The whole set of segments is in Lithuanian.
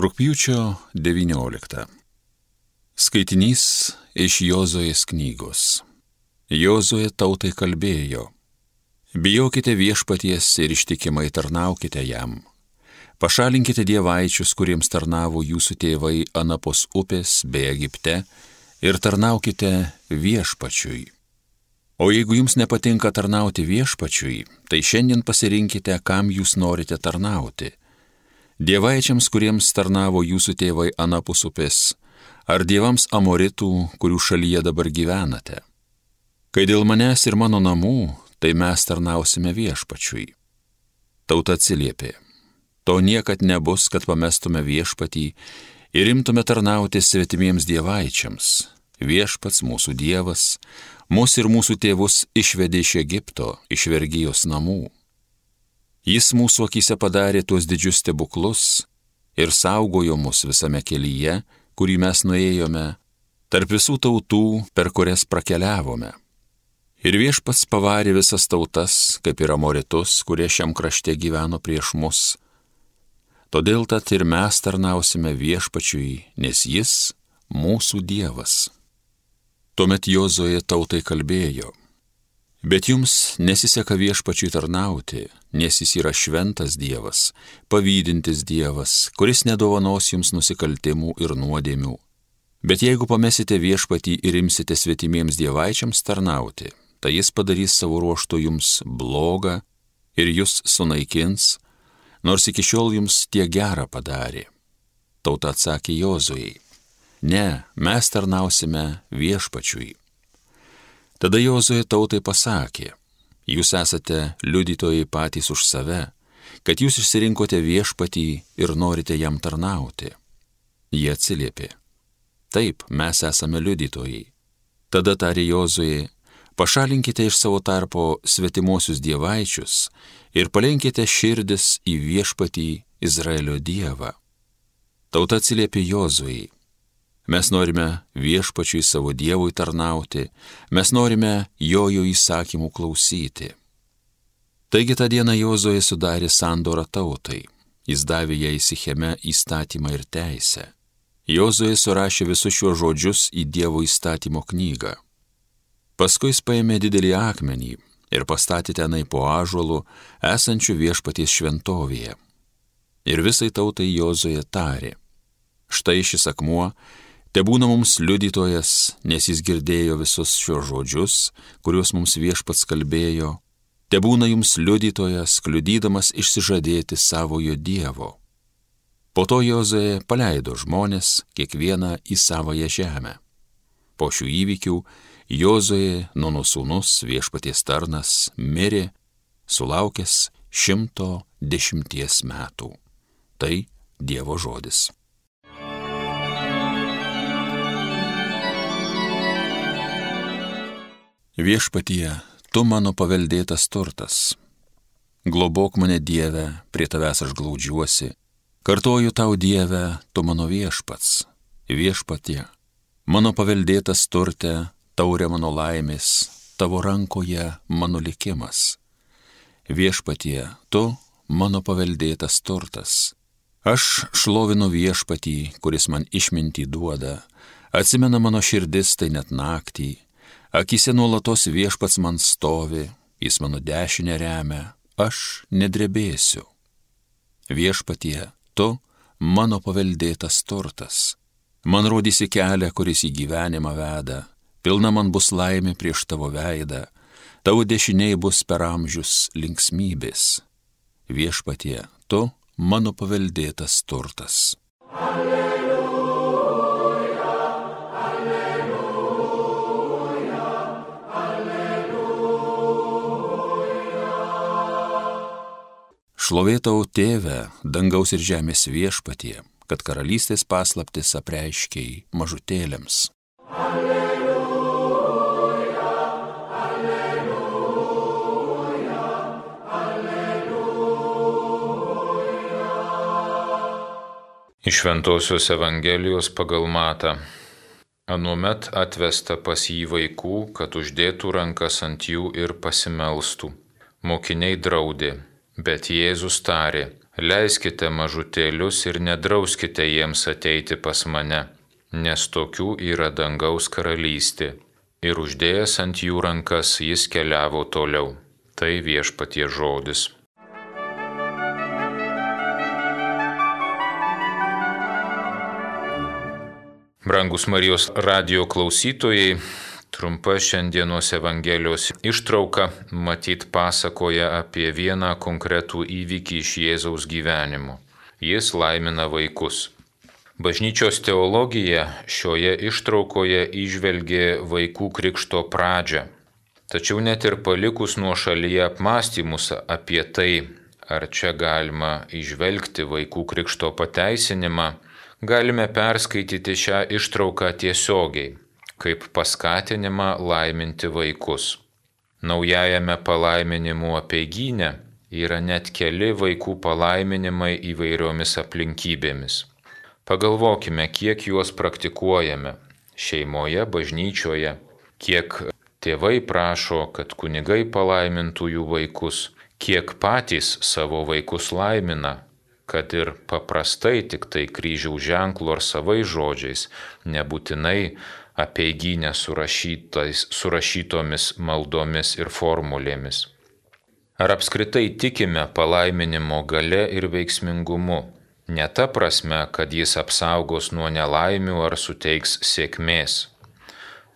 Rūpiučio 19. Skaitinys iš Jozojas knygos. Jozoje tautai kalbėjo. Bijokite viešpaties ir ištikimai tarnaukite jam. Pašalinkite dievaičius, kuriems tarnavo jūsų tėvai Anapos upės bei Egipte, ir tarnaukite viešpačiui. O jeigu jums nepatinka tarnauti viešpačiui, tai šiandien pasirinkite, kam jūs norite tarnauti dievaičiams, kuriems tarnavo jūsų tėvai anapus upės, ar dievams amoritų, kurių šalyje dabar gyvenate. Kai dėl manęs ir mano namų, tai mes tarnausime viešpačiui. Tauta atsiliepė. To niekad nebus, kad pamestume viešpatį ir imtume tarnauti svetimiems dievaičiams. Viešpats mūsų Dievas, mūsų ir mūsų tėvus išvedė iš Egipto, iš vergyjos namų. Jis mūsų akise padarė tuos didžius stebuklus ir saugojo mus visame kelyje, kurį mes nuėjome, tarp visų tautų, per kurias prakeliavome. Ir viešpats pavarė visas tautas, kaip ir amoritus, kurie šiam krašte gyveno prieš mus. Todėl tad ir mes tarnausime viešpačiui, nes jis mūsų Dievas. Tuomet Jozoje tautai kalbėjo. Bet jums nesiseka viešpačiui tarnauti, nes jis yra šventas Dievas, pavydintis Dievas, kuris nedovanos jums nusikaltimų ir nuodėmių. Bet jeigu pamesite viešpatį ir imsite svetimiems dievaičiams tarnauti, tai jis padarys savo ruoštų jums blogą ir jūs sunaikins, nors iki šiol jums tie gerą padarė. Tauta atsakė Jozujai, ne, mes tarnausime viešpačiui. Tada Jozoje tautai pasakė, jūs esate liudytojai patys už save, kad jūs išsirinkote viešpatį ir norite jam tarnauti. Jie atsiliepė, taip, mes esame liudytojai. Tada tarė Jozoje, pašalinkite iš savo tarpo svetimuosius dievaičius ir palenkite širdis į viešpatį Izraelio dievą. Tauta atsiliepė Jozujai, Mes norime viešpačiui savo Dievui tarnauti, mes norime jojo įsakymų klausyti. Taigi tą dieną Jozoje sudarė sandorą tautai, jis davė ją įsicheme įstatymą ir teisę. Jozoje surašė visus šiuos žodžius į Dievo įstatymo knygą. Paskui jis paėmė didelį akmenį ir pastatė tenai po ažuolų, esančių viešpaties šventovėje. Ir visai tautai Jozoje tarė. Štai šis akmuo Te būna mums liudytojas, nes jis girdėjo visus šios žodžius, kuriuos mums viešpats kalbėjo. Te būna jums liudytojas, kliudydamas išsižadėti savojo Dievo. Po to Jozoje paleido žmonės, kiekvieną į savoją žemę. Po šių įvykių Jozoje, Nuno sūnus, viešpaties tarnas, mirė, sulaukęs šimto dešimties metų. Tai Dievo žodis. Viešpatie, tu mano paveldėtas turtas. Globok mane Dieve, prie tavęs aš glaudžiuosi. Kartoju tau Dieve, tu mano viešpats. Viešpatie, mano paveldėtas turte, taurė mano laimės, tavo rankoje mano likimas. Viešpatie, tu mano paveldėtas turtas. Aš šlovinu viešpatį, kuris man išmintį duoda, atsimena mano širdis tai net naktį Akise nuolatos viešpats man stovi, jis mano dešinę remia, aš nedrebėsiu. Viešpatie, tu mano paveldėtas turtas. Man rodysi kelią, kuris į gyvenimą veda, pilna man bus laimė prieš tavo veidą, tavo dešiniai bus per amžius linksmybės. Viešpatie, tu mano paveldėtas turtas. Alleluja. Šlovėtau tėvę, dangaus ir žemės viešpatie, kad karalystės paslaptis apreiškiai mažutėlėms. Alleluja, alleluja, alleluja. Iš Ventosios Evangelijos pagal matą. Anuomet atvesta pas jį vaikų, kad uždėtų rankas ant jų ir pasimelstų. Mokiniai draudė Bet Jėzus tarė, leiskite mažutėlius ir nedrauskite jiems ateiti pas mane, nes tokių yra dangaus karalystė. Ir uždėjęs ant jų rankas jis keliavo toliau. Tai viešpatie žodis. Brangus Marijos radio klausytojai, trumpa šiandienos Evangelijos ištrauka matyt pasakoja apie vieną konkretų įvykį iš Jėzaus gyvenimo. Jis laimina vaikus. Bažnyčios teologija šioje ištraukoje išvelgė vaikų krikšto pradžią. Tačiau net ir palikus nuo šalyje apmąstymus apie tai, ar čia galima išvelgti vaikų krikšto pateisinimą, galime perskaityti šią ištrauką tiesiogiai, kaip paskatinimą laiminti vaikus. Naujajame palaiminimų apiegynė yra net keli vaikų palaiminimai įvairiomis aplinkybėmis. Pagalvokime, kiek juos praktikuojame šeimoje, bažnyčioje, kiek tėvai prašo, kad kunigai palaimintų jų vaikus, kiek patys savo vaikus laimina, kad ir paprastai tik tai kryžiaus ženklu ar savai žodžiais, nebūtinai apie įgynę surašytomis maldomis ir formulėmis. Ar apskritai tikime palaiminimo gale ir veiksmingumu? Ne ta prasme, kad jis apsaugos nuo nelaimių ar suteiks sėkmės.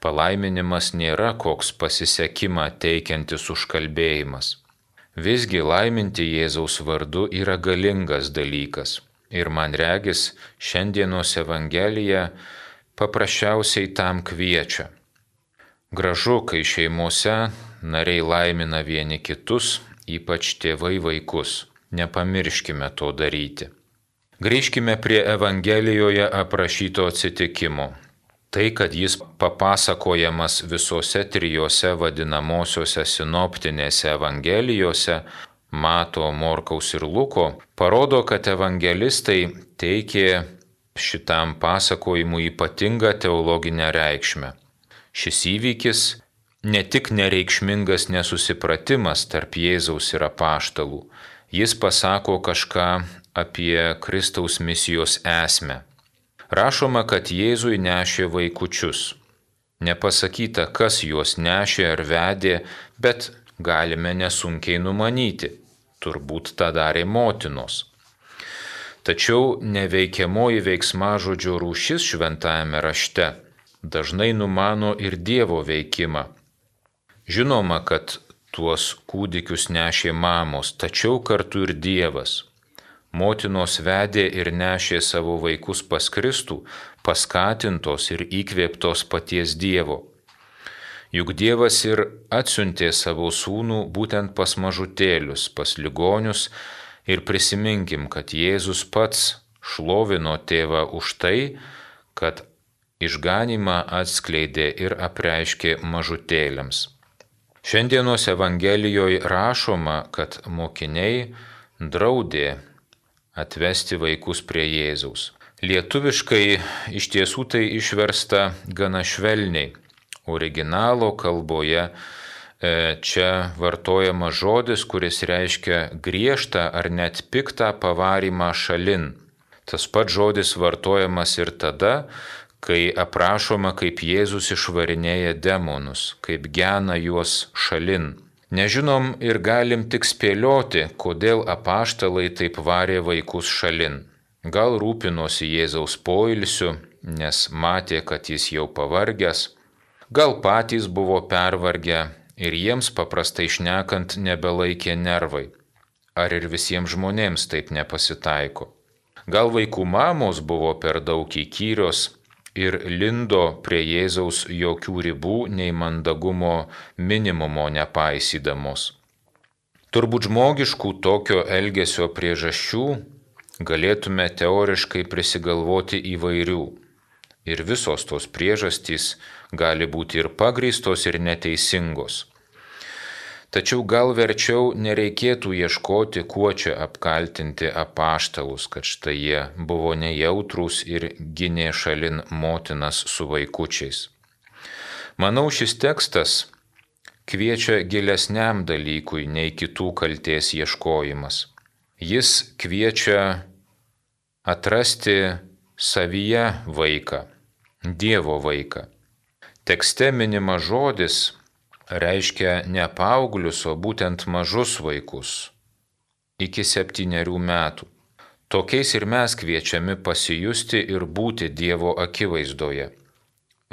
Palaiminimas nėra koks pasisekimą teikiantis užkalbėjimas. Visgi laiminti Jėzaus vardu yra galingas dalykas. Ir man regis, šiandienos Evangelija paprasčiausiai tam kviečia. Gražu, kai šeimose nariai laimina vieni kitus, ypač tėvai vaikus. Nepamirškime to daryti. Grįžkime prie Evangelijoje aprašyto atsitikimo. Tai, kad jis papasakojamas visose trijose vadinamosiose sinoptinėse evangelijose, Mato, Morkaus ir Luko, parodo, kad evangelistai teikė šitam pasakojimui ypatingą teologinę reikšmę. Šis įvykis ne tik nereikšmingas nesusipratimas tarp Jėzaus ir apaštalų, jis pasako kažką apie Kristaus misijos esmę Rašoma, kad Jėzui nešė vaikučius. Nepasakyta, kas juos nešė ar vedė, bet galime nesunkiai numanyti. Turbūt tą darė motinos. Tačiau neveikiamoji veiksmažodžio rūšis šventajame rašte dažnai numano ir Dievo veikimą. Žinoma, kad tuos kūdikius nešė mamos, tačiau kartu ir Dievas. Motinos vedė ir nešė savo vaikus pas Kristų, paskatintos ir įkvėptos paties Dievo. Juk Dievas ir atsiuntė savo sūnų būtent pas mažutėlius, pas ligonius ir prisiminkim, kad Jėzus pats šlovino tėvą už tai, kad išganimą atskleidė ir apreiškė mažutėliams. Šiandienos Evangelijoje rašoma, kad mokiniai draudė atvesti vaikus prie Jėzaus. Lietuviškai iš tiesų tai išversta gana švelniai. Originalo kalboje čia vartojama žodis, kuris reiškia griežtą ar net piktą pavarimą šalin. Tas pats žodis vartojamas ir tada, kai aprašoma, kaip Jėzus išvarinėja demonus, kaip gena juos šalin. Nežinom ir galim tik spėlioti, kodėl apaštalai taip varė vaikus šalin. Gal rūpinosi Jėzaus poilsiu, nes matė, kad jis jau pavargęs, gal patys buvo pervargę ir jiems paprastai šnekant nebelaikė nervai. Ar ir visiems žmonėms taip nepasitaiko? Gal vaikų mamos buvo per daug įkyrios ir lindo prie Jėzaus jokių ribų nei mandagumo minimumo nepaisydamos. Turbūt žmogiškų tokio elgesio priežasčių galėtume teoriškai prisigalvoti įvairių. Ir visos tos priežastys gali būti ir pagrįstos, ir neteisingos. Tačiau gal verčiau nereikėtų ieškoti, kuo čia apkaltinti apaštalus, kad štai jie buvo nejautrus ir gynė šalin motinas su vaikučiais. Manau, šis tekstas kviečia gilesniam dalykui nei kitų kalties ieškojimas. Jis kviečia atrasti savyje vaiką, Dievo vaiką. Tekste minimas žodis reiškia ne paauglius, o būtent mažus vaikus iki septyniarių metų. Tokiais ir mes kviečiami pasijusti ir būti Dievo akivaizdoje.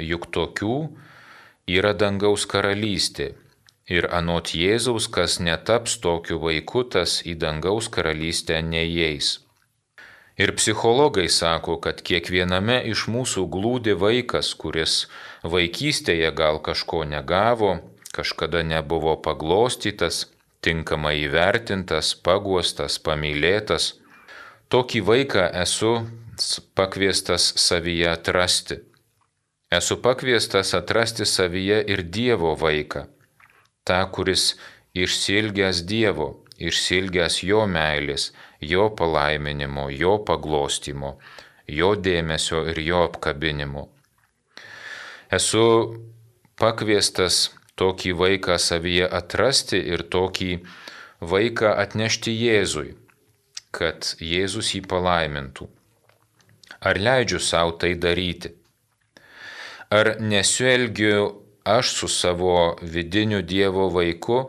Juk tokių yra dangaus karalystė. Ir anot Jėzaus, kas netaps tokiu vaiku, tas į dangaus karalystę neįeis. Ir psichologai sako, kad kiekviename iš mūsų glūdi vaikas, kuris vaikystėje gal kažko negavo, kažkada nebuvo paglostytas, tinkamai įvertintas, paguostas, pamylėtas. Tokį vaiką esu pakviestas savyje atrasti. Esu pakviestas atrasti savyje ir Dievo vaiką, tą, kuris išsilgęs Dievo, išsilgęs Jo meilės, Jo palaiminimo, Jo paglostimo, Jo dėmesio ir Jo apkabinimo. Esu pakviestas tokį vaiką savyje atrasti ir tokį vaiką atnešti Jėzui, kad Jėzus jį palaimintų. Ar leidžiu savo tai daryti? Ar nesielgiu aš su savo vidiniu Dievo vaiku,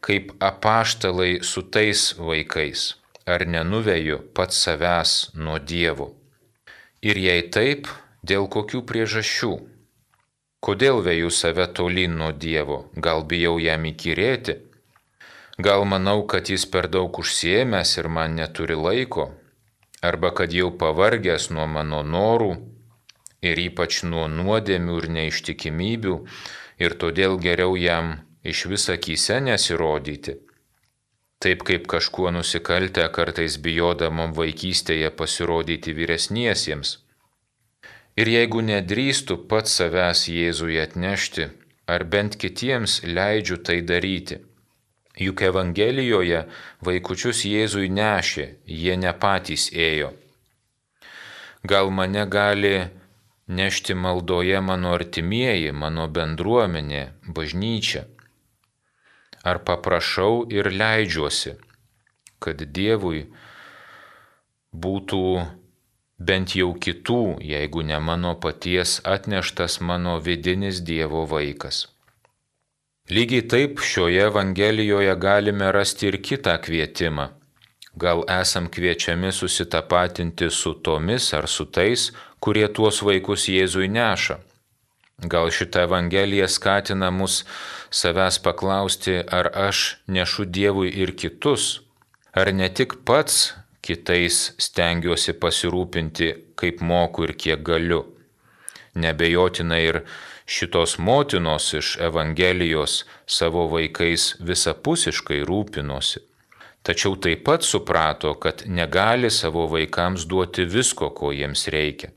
kaip apaštalai su tais vaikais? Ar nenuveju pats savęs nuo Dievo? Ir jei taip, dėl kokių priežasčių? Kodėl vėju save tolyn nuo Dievo? Gal bijau jam įkyrėti? Gal manau, kad jis per daug užsiemęs ir man neturi laiko? Arba kad jau pavargęs nuo mano norų ir ypač nuo nuodėmių ir neištikimybių ir todėl geriau jam iš visą kyse nesirodyti? Taip kaip kažkuo nusikaltę kartais bijodamom vaikystėje pasirodyti vyresniesiems Ir jeigu nedrįstu pats savęs Jėzui atnešti, ar bent kitiems leidžiu tai daryti. Juk Evangelijoje vaikučius Jėzui nešė, jie ne patys ėjo. Gal mane gali nešti maldoje mano artimieji, mano bendruomenė, bažnyčia. Ar paprašau ir leidžiuosi, kad Dievui būtų bent jau kitų, jeigu ne mano paties atneštas mano vidinis Dievo vaikas. Lygiai taip šioje Evangelijoje galime rasti ir kitą kvietimą. Gal esam kviečiami susitapatinti su tomis ar su tais, kurie tuos vaikus Jėzui neša. Gal šitą Evangeliją skatina mus savęs paklausti, ar aš nešu Dievui ir kitus, ar ne tik pats kitais stengiuosi pasirūpinti, kaip moku ir kiek galiu. Nebejotina ir šitos motinos iš Evangelijos savo vaikais visapusiškai rūpinosi. Tačiau taip pat suprato, kad negali savo vaikams duoti visko, ko jiems reikia.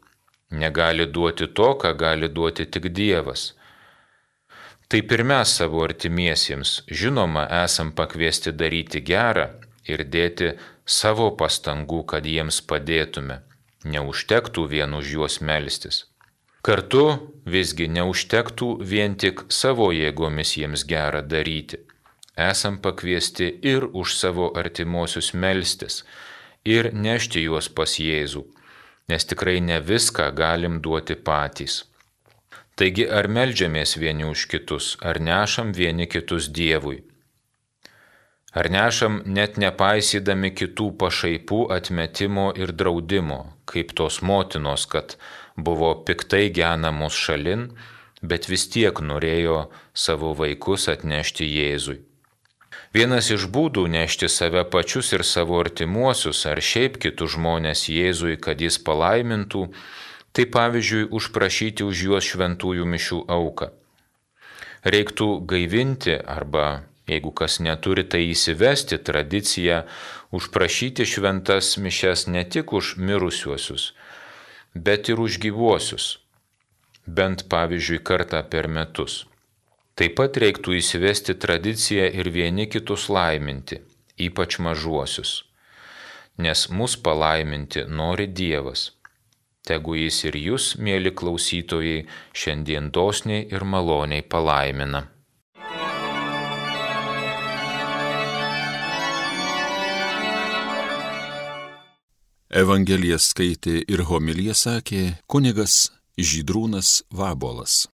Negali duoti to, ką gali duoti tik Dievas. Taip ir mes savo artimiesiems, žinoma, esam pakviesti daryti gerą ir dėti savo pastangų, kad jiems padėtume. Neužtektų vien už juos melstis. Kartu visgi neužtektų vien tik savo jėgomis jiems gerą daryti. Esam pakviesti ir už savo artimuosius melstis ir nešti juos pas Jėzų, nes tikrai ne viską galim duoti patys. Taigi ar melžiamės vieni už kitus, ar nešam vieni kitus Dievui Ar nešam net nepaisydami kitų pašaipų atmetimo ir draudimo, kaip tos motinos, kad buvo piktai genamos šalin, bet vis tiek norėjo savo vaikus atnešti Jėzui. Vienas iš būdų nešti save pačius ir savo artimuosius ar šiaip kitus žmonės Jėzui, kad jis palaimintų, tai pavyzdžiui užprašyti už juos šventųjų mišių auką. Reiktų gaivinti arba Jeigu kas neturi, tai įsivesti tradiciją užprašyti šventas mišes ne tik už mirusiuosius, bet ir už gyvuosius, bent pavyzdžiui kartą per metus. Taip pat reiktų įsivesti tradiciją ir vieni kitus laiminti, ypač mažuosius, nes mus palaiminti nori Dievas. Tegu jis ir jūs, mėly klausytojai, šiandien dosniai ir maloniai palaimina. Evangeliją skaitė ir homiliją sakė kunigas Žydrūnas Vabolas.